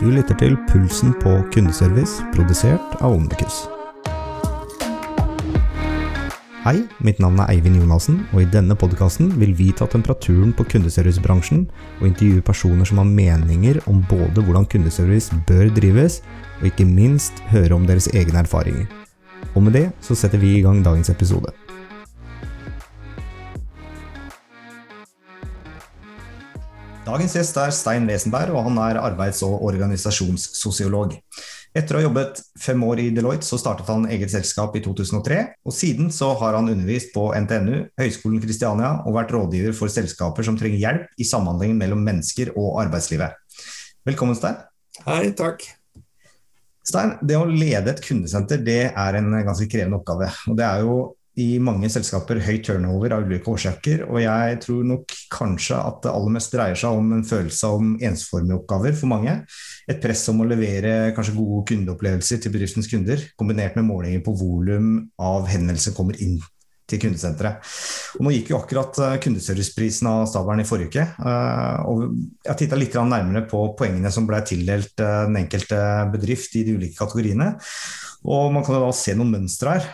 Du lytter til Pulsen på kundeservice, produsert av Omnicus. Hei, mitt navn er Eivind Jonassen, og i denne podkasten vil vi ta temperaturen på kundeservicebransjen og intervjue personer som har meninger om både hvordan kundeservice bør drives, og ikke minst høre om deres egne erfaringer. Og med det så setter vi i gang dagens episode. Dagens gjest er Stein Wesenberg, og han er arbeids- og organisasjonssosiolog. Etter å ha jobbet fem år i Deloitte, så startet han eget selskap i 2003. og Siden så har han undervist på NTNU, Høgskolen Kristiania og vært rådgiver for selskaper som trenger hjelp i samhandlingen mellom mennesker og arbeidslivet. Velkommen, Stein. Hei, takk. Stein, det å lede et kundesenter det er en ganske krevende oppgave. og Det er jo i mange selskaper høy turnover av ulike årsaker. Og jeg tror nok kanskje at det aller mest dreier seg om en følelse om ensformige oppgaver for mange. Et press om å levere kanskje gode kundeopplevelser til bedriftens kunder, kombinert med målinger på volum av henvendelser kommer inn til kundesenteret. Og nå gikk jo akkurat eh, kundeserviceprisen av Stabelen i forrige uke. Eh, og jeg titta litt nærmere på poengene som ble tildelt eh, den enkelte bedrift i de ulike kategoriene. Og man kan jo da se noen mønstre her.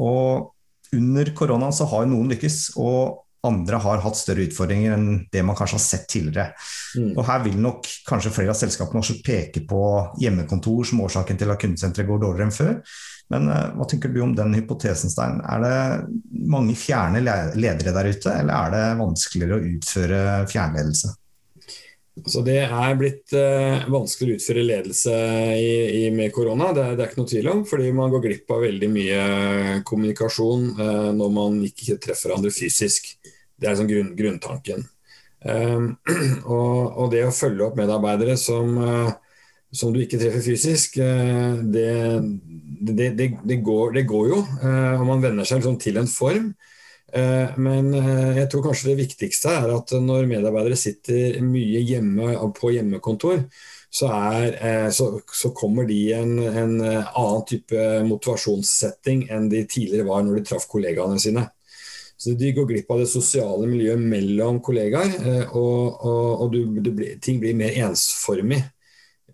Og under koronaen så har noen lykkes, og andre har hatt større utfordringer enn det man kanskje har sett tidligere. Mm. Og Her vil nok kanskje flere av selskapene også peke på hjemmekontor som årsaken til at kundesenteret går dårligere enn før. Men uh, hva tenker du om den hypotesen, Stein? Er det mange fjerne ledere der ute, eller er det vanskeligere å utføre fjernledelse? Altså det er blitt eh, vanskelig å utføre ledelse i, i, med korona, det, det, er ikke noe tvil om. Fordi man går glipp av veldig mye kommunikasjon eh, når man ikke treffer hverandre fysisk. Det er sånn grunn, grunntanken. Eh, og, og, det å følge opp medarbeidere som, uh, som du ikke treffer fysisk, det, det, det, går, det går jo. og man venner seg liksom til en form. Eh, men eh, jeg tror kanskje det viktigste er at når medarbeidere sitter mye hjemme på hjemmekontor, så, er, eh, så, så kommer de i en, en, annen type motivasjonssetting enn de tidligere var når de traff kollegaene sine. Så De går glipp av det sosiale miljøet mellom kollegaer, og, og, og du, du, ting blir mer ensformig.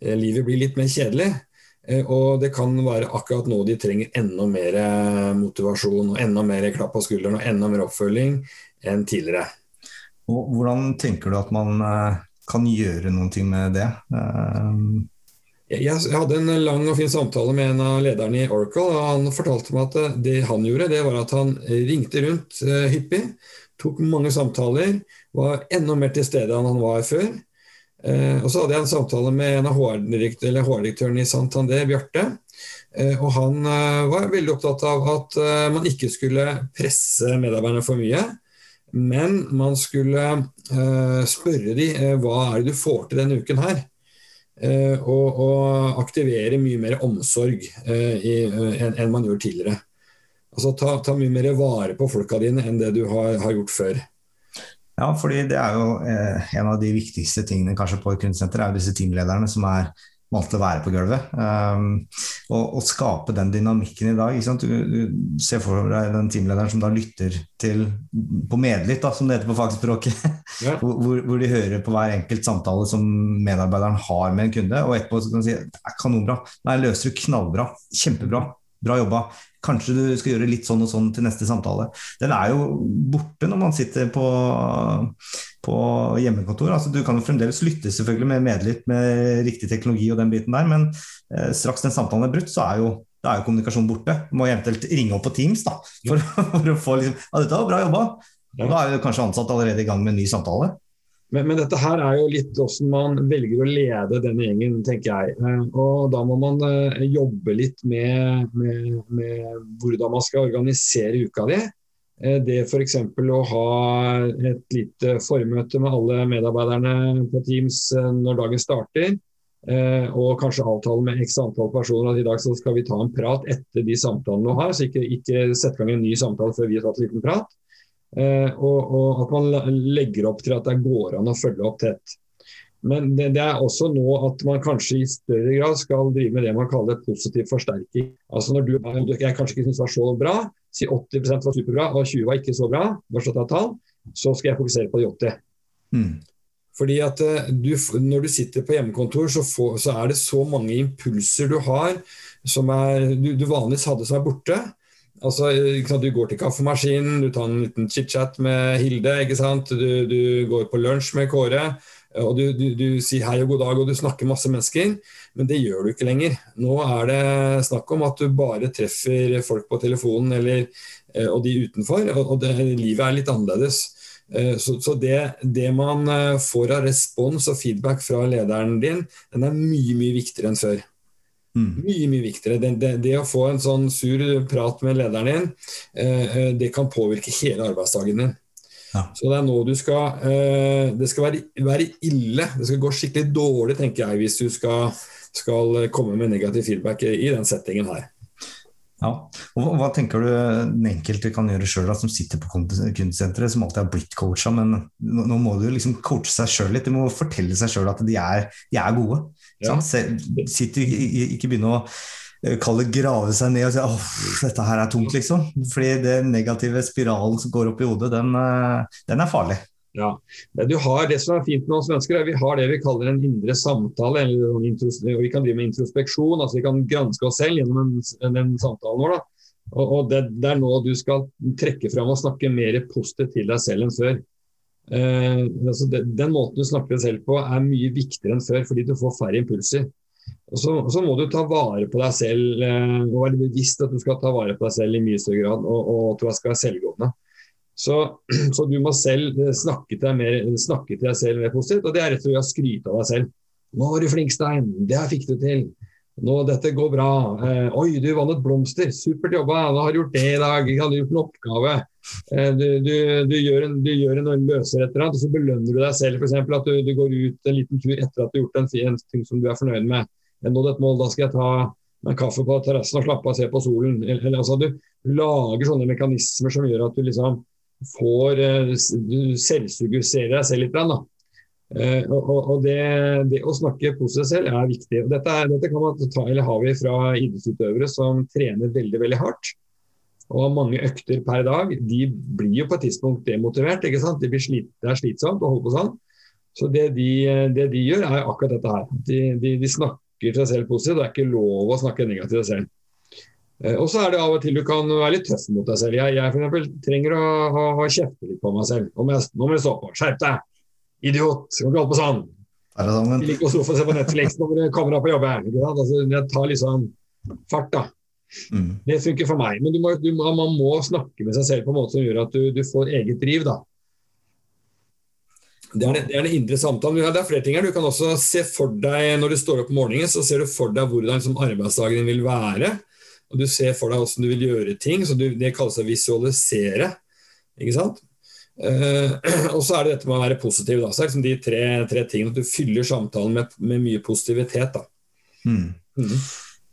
Livet blir litt mer kjedelig. Eh, og det kan være akkurat nå de trenger enda mer eh, motivasjon og enda mer klapp på skulderen og enda mer oppfølging enn tidligere. Og hvordan tenker du at man eh, kan gjøre noe med det? Jeg hadde en lang og fin samtale med en av lederne i Oracle. og Han fortalte meg at det han gjorde, det var at han ringte rundt hyppig. Tok mange samtaler. Var enda mer til stede enn han var før. Eh, og Så hadde jeg en samtale med en av HR-direktørene i Santander, Bjarte. Eh, og Han eh, var veldig opptatt av at man ikke skulle presse medarbeiderne for mye. Men man skulle spørre dem hva er det du får til denne uken her. Og, og, aktivere mye mer omsorg enn en man gjorde tidligere. Altså ta, ta, mye mer vare på folka dine enn det du har, har gjort før. Ja, fordi det er jo eh, en av de viktigste tingene kanskje på et kunstsenter, er jo disse teamlederne som er valgt å være på gulvet. Um, og, og, skape den dynamikken i dag. Du, du, ser for deg den teamlederen som da lytter til på medlytt, da, som det heter på fagspråket. Ja. hvor, hvor, de hører på hver enkelt samtale som medarbeideren har med en kunde. Og etterpå så kan du si det er kanonbra. Nei, løser du knallbra. Kjempebra. Bra jobba. Kanskje du skal gjøre litt sånn og sånn til neste samtale. Den er jo borte når man sitter på, på hjemmekontor. Altså, du kan jo fremdeles lytte selvfølgelig med medlytt med riktig teknologi og den biten der, men eh, straks den samtalen er brutt, så er jo da er jo kommunikasjonen borte. Du må eventuelt ringe opp på Teams da, for, for å få liksom, ja, dette var bra jobba. Og da er jo kanskje ansatt allerede i gang med en ny samtale. Men, men, dette her er jo litt hvordan man velger å lede denne gjengen, tenker jeg. Eh, og da må man eh, jobbe litt med, med, med hvordan man skal organisere uka di. Eh, det f.eks. å ha et lite formøte med alle medarbeiderne på Teams når dagen starter. Og kanskje avtale med x antall personer at i dag skal vi ta en prat etter de samtalene du har. Så ikke, ikke sette i gang en ny samtale før vi har tatt en liten prat. Eh, og, og, at man legger opp til at det går an å følge opp tett. Men det, det, er også nå at man kanskje i større grad skal drive med det man kaller positiv forsterking. Altså når du jeg kanskje ikke syns var så bra, si 80% var superbra og 20 var ikke så bra, tall, så skal jeg fokusere på de 80. Mm. Fordi at du, Når du sitter på hjemmekontor, så, får, så, er det så mange impulser du har som er, du, du vanligvis hadde som er borte. Altså, Du går til kaffemaskinen, du tar en liten chit-chat med Hilde, sant? Du, du går på lunsj med Kåre. Og du, du, du, sier hei og god dag, og du snakker masse mennesker. Men det gjør du ikke lenger. Nå er det snakk om at du bare treffer folk på telefonen eller, eh, og de utenfor. Og det, livet er litt annerledes. Eh, så, så det, det, man eh, får av respons og feedback fra lederen din, den er mye, mye viktigere enn før. Mm. Mye mye viktigere. Det, det, det, å få en sånn sur prat med lederen din, det kan påvirke hele arbeidsdagen din. Ja. Så det er nå du skal eh, Det skal være, være, ille. Det skal gå skikkelig dårlig, tenker jeg, hvis du skal, skal komme med negativ feedback i den settingen her. Ja. Og hva tenker du den enkelte kan gjøre sjøl, som sitter på kundesenteret, som alltid har blitt coacha, men nå må du liksom coache seg sjøl litt. Du må fortelle seg sjøl at de er, de er gode. Ja. Sitter, ikke begynne å Eh, kalle grave seg ned og si åh, dette her er tungt, liksom. Fordi den negative spiralen som går opp i hodet, den, eh, den er farlig. Ja, du har Det som er fint med oss mennesker, er vi har det vi kaller en indre samtale. Eller, vi kan drive med introspeksjon, altså vi kan granske oss selv gjennom den, den samtalen vår. Da. Og, og det, det, er nå du skal trekke fram og snakke mer positivt til deg selv enn før. Eh, altså den, den måten du snakker deg selv på er mye viktigere enn før, fordi du får færre impulser. Og så, så, må du ta vare på deg selv eh, og være bevisst at du skal ta vare på deg selv i mye større grad, og, og at du skal være selvgående. Så, så, du må selv eh, snakke til, deg mer, snakke til deg selv mer positivt, og det er rett og slett å skryte av deg selv. 'Nå var du flink, Stein. Det her fikk du til.' Nå, dette går bra. Eh, oi, du vant et blomster. Supert jobba. Nå har du gjort det i dag. Du har gjort en oppgave. Eh, du, du, du, gjør en, du gjør en løser et eller annet, og så belønner du deg selv. F.eks. at du, du, går ut en liten tur etter at du har gjort en, en ting som du er fornøyd med jeg nådde et mål, da skal jeg ta en kaffe på terrassen og slappe av og se på solen. Eller, altså, du lager sånne mekanismer som gjør at du liksom får eh, Du selvsuggerer deg selv litt. Da. Eh, og, og det, det, å snakke positivt selv er viktig. Og dette, er, dette kan man ta, eller har vi fra idrettsutøvere som trener veldig veldig hardt og har mange økter per dag. De blir jo på et tidspunkt demotivert. ikke sant? De slit, det er slitsomt å holde på sånn. Så det de, det de gjør, er akkurat dette her. De, de, de snakker seg selv positivt. Det er ikke lov å snakke negativt til seg selv. Eh, og så er det av og til du kan være litt tøff mot deg selv. Jeg, jeg for eksempel, trenger å ha, ha kjefte litt på meg selv. Må, jeg, nå må jeg stå på. Skjerp deg! Idiot! Skal ikke holde på sånn. Jeg liker å og se på Netflix når det kommer på jobb her. Altså, det tar liksom fart, da. Mm. Det funker for meg. Men du må, du man må snakke med seg selv på en måte som gjør at du, du får eget driv. da. Det er, det, det er den indre samtalen. Det er flere ting her. Du kan også se for deg, Når du står opp om morgenen, så ser du for deg hvordan liksom, arbeidsdagen din vil være. Og Du ser for deg hvordan du vil gjøre ting. så du, Det kalles å visualisere. Ikke sant? Uh, og så er det dette med å være positiv. Da. Så er det liksom de tre, tre tingene. At du fyller samtalen med, med mye positivitet. Da. Mm. Mm.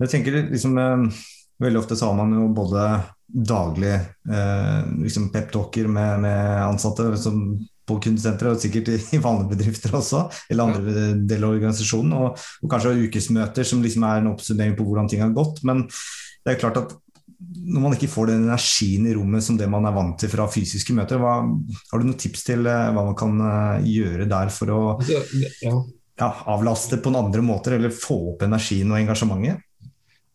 Jeg tenker liksom uh, Veldig ofte så har man jo både daglig uh, liksom peptalker med, med ansatte liksom på kundesenteret, og sikkert i vanlige bedrifter også, eller andre ja. deler av organisasjonen. Og, og, kanskje ukesmøter som liksom er en oppsummering på hvordan ting har gått. Men det er klart at når man ikke får den energien i rommet som det man er vant til fra fysiske møter, hva, har du noen tips til eh, hva man kan eh, gjøre der for å ja. Ja, avlaste på noen andre måter, eller få opp energien og engasjementet?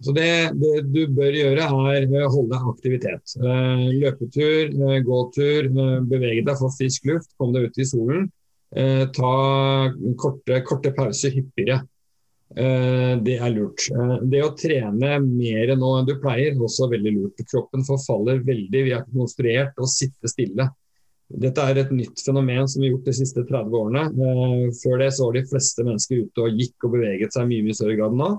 Så det, det, du bør gjøre, er å holde aktivitet. Eh, løpetur, eh, gåtur, eh, bevege deg, få frisk luft, kom deg ut i solen. Ta korte, korte pauser hyppigere. Det er lurt. Det å trene mer nå enn du pleier, er også veldig lurt. Kroppen forfaller veldig. Vi er konstruert å sitte stille. Dette er et nytt fenomen som vi har gjort de siste 30 årene. Før det så var de fleste mennesker ute og gikk og beveget seg mye, mye større grad nå.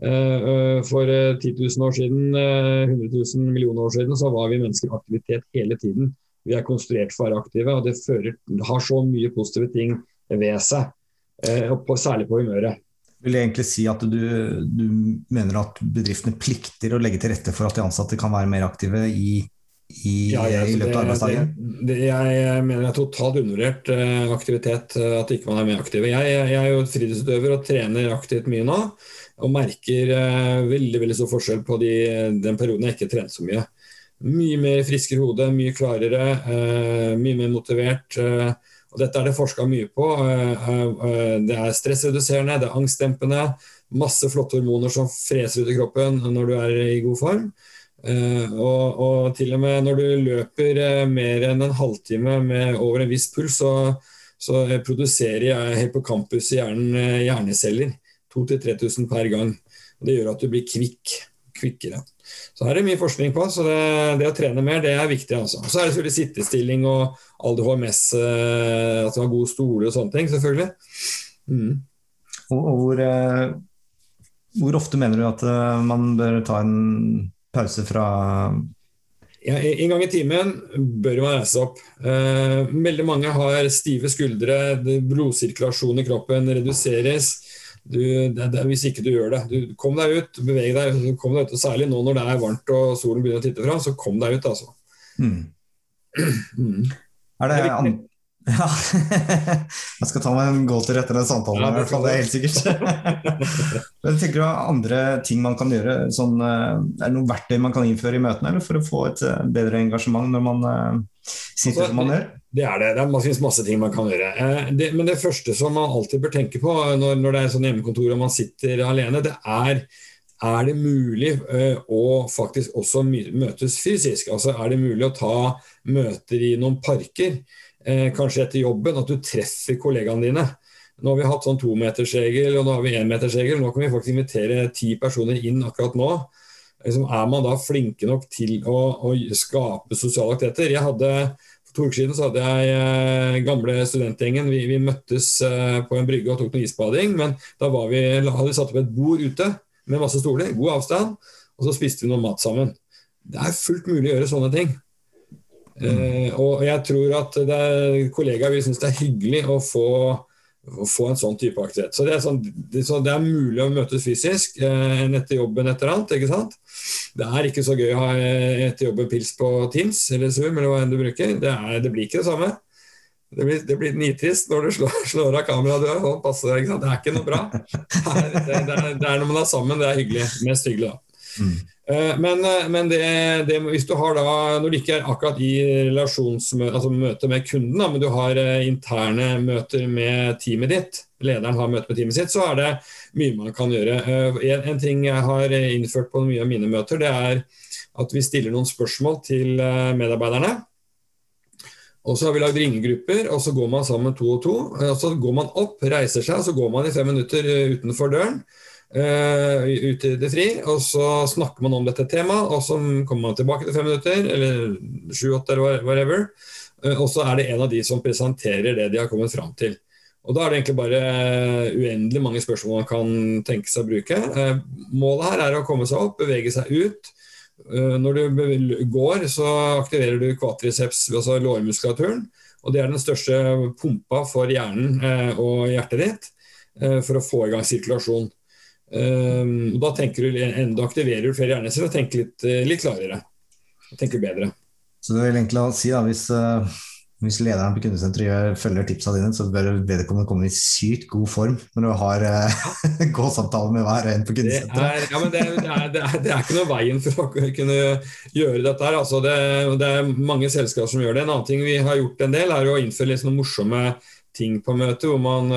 Eh, eh, for 10 eh, 000 år siden, 100 000 millioner år siden, så var vi mennesker i aktivitet hele tiden. Vi er konstruert for å være aktive, og det, fører, det har så mye positive ting ved seg. Særlig på humøret. Vil jeg egentlig si at du, du, mener at bedriftene plikter å legge til rette for at de ansatte kan være mer aktive i, i, ja, ja, i løpet av arbeidsdagen? jeg mener det er totalt undervurdert aktivitet, at ikke man er mer aktive. Jeg, jeg er jo fritidsutøver og trener aktivt mye nå og merker eh, veldig veldig stor forskjell på de, den perioden jeg ikke trente så mye. Mye mer friskere hode, mye klarere, eh, mye mer motivert. Eh, Og dette er det forska mye på. Det er stressreduserende, det er angstdempende. Masse flotte hormoner som freser ut i kroppen når du er i god form. Og, og til og med når du løper mer enn en halvtime med over en viss puls, så, så produserer helt på campus i hjernen hjerneceller. 2000-3000 per gang. Og det gjør at du blir kvikk kvikkere. Så her er det mye forskning på, så det, det å trene mer det er viktig. altså. Så er det selvfølgelig sittestilling og all det HMS, eh, at du har god stole og sånne ting, selvfølgelig. Mm. Og, og hvor, eh, hvor, ofte mener du at eh, man bør ta en pause fra ja, En gang i timen bør man reise opp. Eh, veldig mange har stive skuldre, blodsirkulasjon i kroppen reduseres du, det, det, hvis ikke du gjør det. Du, kom deg ut, beveg deg. Kom deg ut, og Særlig nå når det er varmt og solen begynner å titte fra, så kom deg ut, altså. Mm. Mm. Er det, det er ja. Jeg skal ta meg en gåtur etter den samtalen, ja, i hvert fall, det er helt sikkert. Men tenker du andre ting man kan gjøre? Sånn, eh, er det noen verktøy man kan innføre i møtene eller for å få et eh, bedre engasjement når man uh, sitter som man gjør? Det er det. Det finnes masse ting man kan gjøre. Eh, det, men det første som man alltid bør tenke på når, når det er sånn hjemmekontor og man sitter alene, det er er det mulig uh, å faktisk også møtes fysisk? Altså Er det mulig å ta møter i noen parker, kanskje etter jobben, at du treffer kollegaene dine? Nå har vi hatt sånn tometersregel, og nå har vi énmetersregel. Nå kan vi faktisk invitere ti personer inn akkurat nå. Liksom, er man da flinke nok til å, å skape sosiale aktiviteter? Jeg hadde to uker siden så hadde jeg eh, gamle studentgjengen. Vi, vi møttes eh, på en brygge og tok noe isbading. Men da vi, hadde vi satt opp et bord ute med masse stoler, god avstand, og så spiste vi noe mat sammen. Det er fullt mulig å gjøre sånne ting. Mm. Eh, og jeg tror at kollegaer vil synes det er hyggelig å få få en sånn type aktivitet. Så det er, sånn, det, så det er mulig å møtes fysisk eh, etter jobben etter annet. ikke sant? Det er ikke så gøy å ha eh, etter jobben pils på Teams eller Zoom eller hva enn du bruker. Det, er, det blir ikke det samme. Det blir, det blir nitrist når du slår, slår av kameraet. Du sånn, passer, ikke sant? Det er ikke noe bra. Det er, det, er, det er når man er sammen, det er hyggelig. Mest hyggelig, da. Mm. Eh, men, eh, men det, det, hvis du har da, når du ikke er akkurat i relasjonsmøte altså møte med kunden, da, men du har eh, interne møter med teamet ditt, lederen har møte med teamet sitt, så er det mye man kan gjøre. En, en ting jeg har innført på mye av mine møter, det er at vi stiller noen spørsmål til medarbeiderne. Og så har vi lagd ringegrupper, og så går man sammen to og to. Og så går man opp, reiser seg, og så går man i fem minutter utenfor døren. Uh, ut i det fri, og så snakker man om dette temaet, og så kommer man tilbake til fem minutter, eller sju-åtte, eller whatever. Uh, og så er det en av de som presenterer det de har kommet fram til. Og Da er det egentlig bare uendelig mange spørsmål man kan tenke seg å bruke. Uh, målet her er å komme seg opp, bevege seg ut. Når du går, så aktiverer du kvatriceps altså lårmuskulaturen. Og det er den største pumpa for hjernen og hjertet ditt for å få i gang sirkulasjon. Um, da du, enda aktiverer du flere hjerneceller og tenker litt, eh, litt, klarere. Og tenker bedre. Så det vil egentlig si da, hvis, uh, hvis lederen på kundesenteret følger tipsene dine, så bør vedkommende komme i sykt god form når du har uh, gåsamtale med hver en på kundesenteret. Ja, det, det, det, det, er ikke noe veien for å kunne gjøre dette her. Altså, det, er mange selskaper som gjør det. En annen ting vi har gjort en del, er å innføre litt sånne morsomme ting på møtet, hvor man,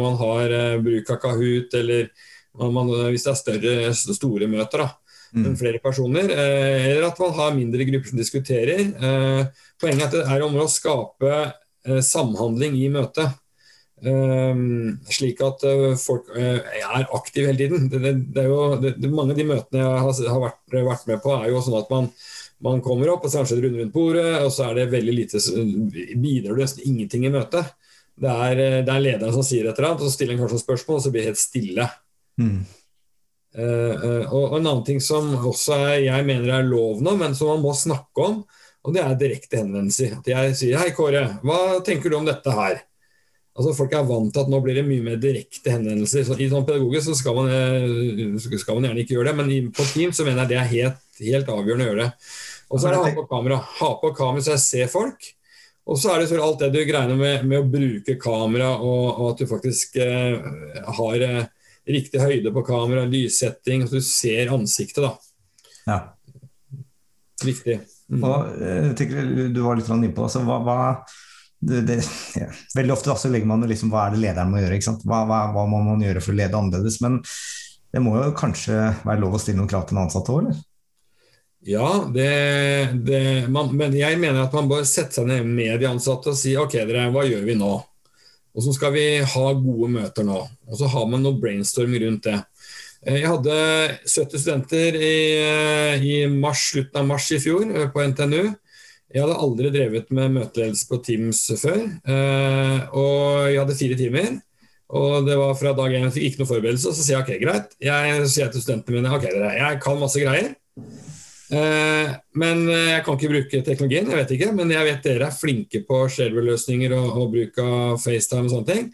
man har bruk av Kahoot eller man, hvis det er større, store møter. da mm. flere personer, eh, eller at man har mindre grupper som diskuterer. Eh, poenget er at det er om å skape eh, samhandling i møtet. Slik at folk er aktive hele tiden. Det, det, er jo, det, mange av de møtene jeg har, vært, vært, med på, er jo sånn at man, man kommer opp, og så kanskje rundt bordet, og så er det veldig lite Bidrar du nesten ingenting i møtet. Det er, det er lederen som sier et eller annet, og så stiller han kanskje et spørsmål, og så blir det helt stille. Mm. Uh, og, en annen ting som også er, jeg mener er lov nå, men som man må snakke om, og det er direkte henvendelser. At jeg sier 'Hei, Kåre, hva tenker du om dette her?' Altså Folk er vant til at nå blir det mye mer direkte henvendelser. Så I sånn pedagogisk så skal man, eh, skal man, gjerne ikke gjøre det, men på Team så mener jeg det er helt, helt avgjørende å gjøre det. Og så er det ha på kamera. Ha på kamera så jeg ser folk. Og så er det alt det du greier med, med å bruke kamera, og, og at du faktisk eh, har eh, riktig høyde på kamera, lyssetting, så du ser ansiktet, da. Ja. Viktig. Mm. Og, jeg tenker, du var litt innpå altså, hva, hva, det, det, ja. Veldig ofte da, så legger man liksom hva er det lederen må gjøre. Hva, hva, hva, må man gjøre for å lede annerledes? Men det må jo kanskje være lov å stille noen krav til den ansatte òg, eller? Ja, det, det, man, men jeg mener at man bør sette seg ned med de ansatte og si ok, dere, hva gjør vi nå? Og så skal vi ha gode møter nå. Og så har man noe brainstorming rundt det. Eh, jeg hadde 70 studenter i, eh, i mars, slutten av mars i fjor eh, på NTNU. Jeg hadde aldri drevet med møteledelse på Teams før. Og jeg hadde fire timer. Og det var fra dag én jeg fikk ikke noe forberedelse. Og så sier jeg ok, greit. Jeg sier til studentene mine ok, dere, jeg kan masse greier. Men jeg kan ikke bruke teknologien, jeg vet ikke. Men jeg vet dere er flinke på shareware-løsninger og, og bruk av FaceTime og sånne ting.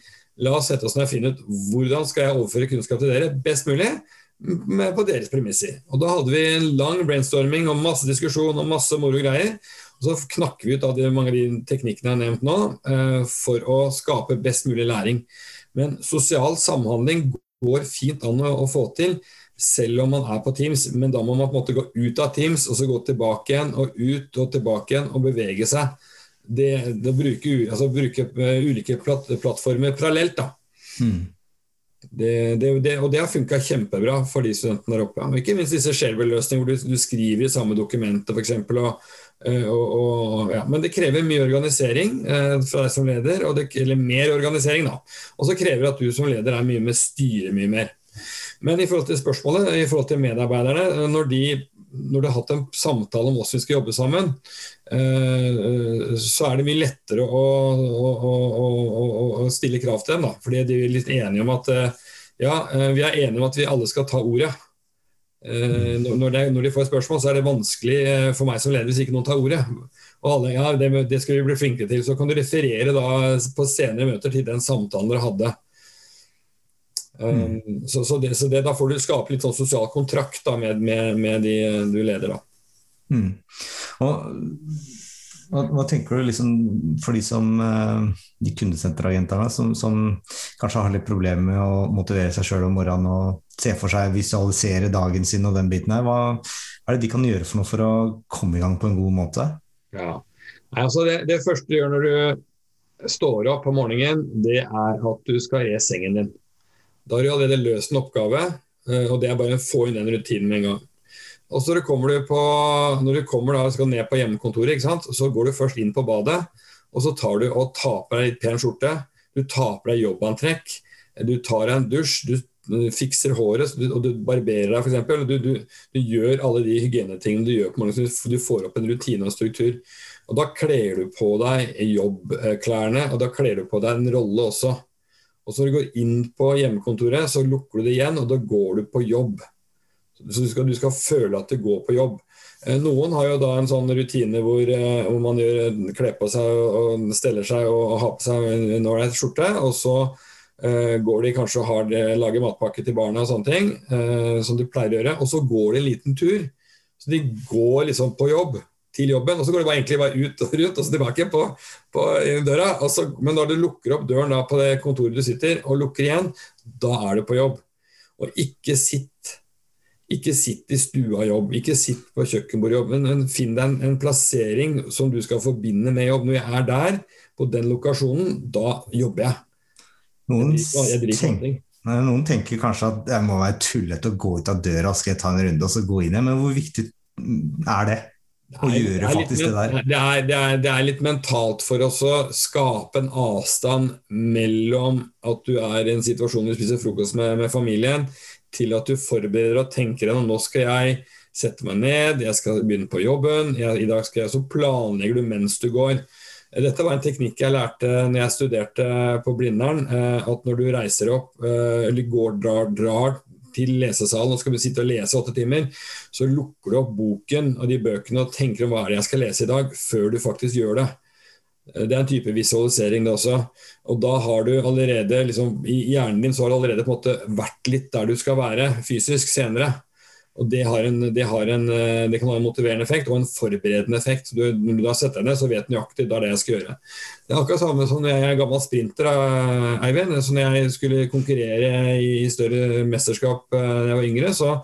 La oss sette oss ned og finne ut hvordan skal jeg overføre kunnskap til dere best mulig på deres premisser. Og Da hadde vi en lang brainstorming og masse diskusjon og masse moro greier. Og Så knakker vi ut av de, mange av de teknikkene jeg har nevnt nå, eh, for å skape best mulig læring. Men sosial samhandling går fint an å, å få til selv om man er på Teams, men da må man på en måte gå ut av Teams og så gå tilbake igjen og ut og tilbake igjen og bevege seg det, det bruke, altså bruke eh, ulike platt, plattformer parallelt. da. Hmm. Det, det, det, og det har funka kjempebra for de studentene der oppe. Og ikke minst disse Sharewell-løsningene hvor du, du, skriver i samme dokumentet f.eks. Eh, ja. Men det krever mye organisering eh, fra deg som leder, eller mer organisering. da. Og så krever det at du som leder er mye med styrer mye mer. Men i forhold til spørsmålet, i forhold til medarbeiderne, når de når de har hatt en samtale om hvordan vi skal jobbe sammen, eh, så er det mye lettere å, å, å, å stille krav til dem. Da. Fordi de er litt enige om at eh, ja, eh, vi er enige om at vi alle skal ta ordet. Når, de, når de får et spørsmål, så er det vanskelig for meg som leder hvis ikke noen tar ordet. Og alle, ja, det, det skal vi bli flinkere til. Så kan du referere da på senere møter til den samtalen dere hadde. Mm. Um, så, så, det, så det, da får du skape litt sånn sosial kontrakt da, med, med, med, de du leder. da. Mm. Og, hva, hva, tenker du liksom for de som uh, de kundesenteragentene som, som, kanskje har litt problemer med å motivere seg sjøl om morgenen og se for seg visualisere dagen sin og den biten her. Hva er det de kan gjøre for noe for å komme i gang på en god måte? Ja, altså det, det første du gjør når du står opp om morgenen, det er at du skal re sengen din. Da har du allerede løst en oppgave, eh, og det er bare å få inn den rutinen med en gang. Og så kommer du på, Når du kommer da, skal ned på hjemmekontoret, så går du først inn på badet. og Så tar du og tar deg litt pen skjorte. Du på deg jobbantrekk. Du tar en dusj. Du, fikser håret og du barberer deg f.eks. Du, du, du gjør alle de hygienetingene du gjør på morgenen. Så du får opp en rutine og struktur. Og Da kler du på deg jobbklærne, og da kler du på deg en rolle også. Og så når du går inn på hjemmekontoret, så lukker du det igjen, og da går du på jobb. Så du skal, du skal føle at du går på jobb. Eh, noen har jo da en sånn rutine hvor, eh, hvor man gjør, kler på seg og steller seg og har på seg en ålreit skjorte. Og så uh, går de kanskje og har, lager matpakke til barna og sånne ting, uh, som de pleier å gjøre. Og så går de en liten tur. Så de går liksom på jobb til jobben, og så går du bare egentlig bare ut og rundt og så tilbake på, på døra. Så, men når du lukker opp døren da på det kontoret du sitter, og lukker igjen, da er du på jobb. Og ikke sitt ikke sitt i stua jobb, ikke sitt på kjøkkenbordjobb. men finn deg en, en, plassering som du skal forbinde med jobb. Når jeg er der, på den lokasjonen, da jobber jeg. Noen, jeg driver, jeg tenk, noen tenker kanskje at det må være tullete å gå ut av døra, skal jeg ta en runde og så gå inn igjen, men hvor viktig er det? Å gjøre faktisk det der. Det er, det, er, det er, litt mentalt for oss å skape en avstand mellom at du er i en situasjon du spiser frokost med, med, familien, til at du forbereder og tenker at nå skal jeg sette meg ned, jeg skal begynne på jobben, jeg, i dag skal jeg så planlegger du mens du går. Dette var en teknikk jeg lærte når jeg studerte på Blindern. Eh, at når du reiser opp eh, eller går, drar, drar til lesesalen og skal du sitte og lese åtte timer, så lukker du opp boken og de bøkene og tenker om hva er det jeg skal lese i dag, før du faktisk gjør det. Det er en type visualisering, det også. Og da har du allerede liksom, I hjernen din så har du allerede på en måte vært litt der du skal være fysisk senere. Og det, en, det, en, eh, det, kan ha en motiverende effekt og en forberedende effekt. Du, når du da setter deg ned, så vet du nøyaktig det er det jeg skal gjøre. Det er akkurat samme som når jeg er gammel sprinter, eh, Eivind. Så når jeg skulle konkurrere i større mesterskap eh, da jeg var yngre, så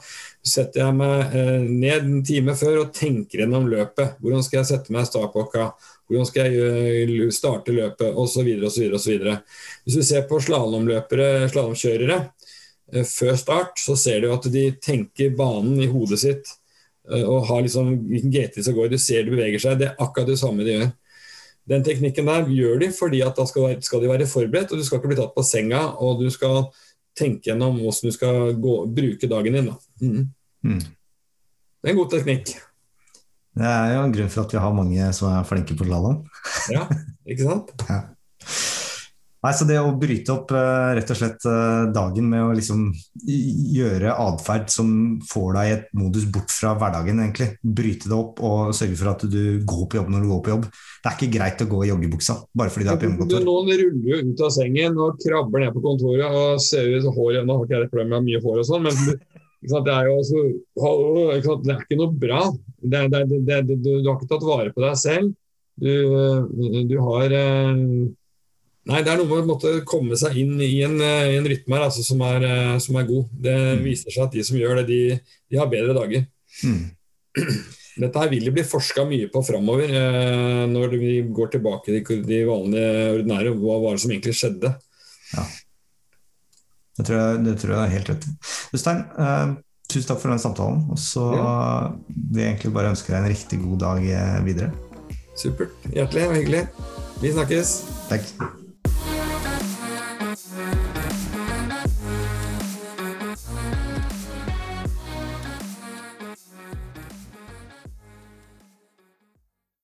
setter jeg meg ned en time før og tenker gjennom løpet. Hvordan skal jeg sette meg i startklokka? Hvordan skal jeg starte løpet, osv. osv. Hvis du ser på slalåmløpere, slalåmkjørere eh, før start, så ser du at de tenker banen i hodet sitt eh, og har liksom hvilken GT som går. Du ser de beveger seg. Det er akkurat det samme de gjør. Den teknikken der gjør de fordi at da skal, skal de være forberedt, og du skal ikke bli tatt på senga. Og du skal tenke gjennom hvordan du skal gå, bruke dagen din. Mm. Mm. Det er en god teknikk. Det er jo en grunn for at vi har mange som er flinke på slalåm. ja, ikke sant? ja. Nei, så Det å bryte opp eh, rett og slett eh, dagen med å liksom gjøre atferd som får deg i et modus bort fra hverdagen, egentlig. Bryte det opp og sørge for at du går på jobb når du går på jobb. Det er ikke greit å gå i joggebuksa bare fordi du er på hjemmekontor. Noen ruller jo ut av sengen og krabber ned på kontoret og ser ut hår Nå har ikke jeg det problemet med mye hår og sånn, men det er jo også, det er ikke noe bra. Det, det, det, du, du, har ikke tatt vare på deg selv. Du, du har eh, Nei, det er noe med å komme seg inn i en, i en rytme her, altså, som, er, eh, som, er, god. Det mm. viser seg at de som gjør det, de, de har bedre dager. Mm. Dette her vil det bli forska mye på framover, eh, når vi går tilbake til de vanlige ordinære. Hva var det som egentlig skjedde? Ja. Det tror jeg, det tror jeg er helt rett Øystein, eh, tusen takk for den samtalen. Og så ja. vil jeg egentlig bare ønske deg en riktig god dag eh, videre. Supert. Hjertelig og hyggelig. Vi snakkes. Takk.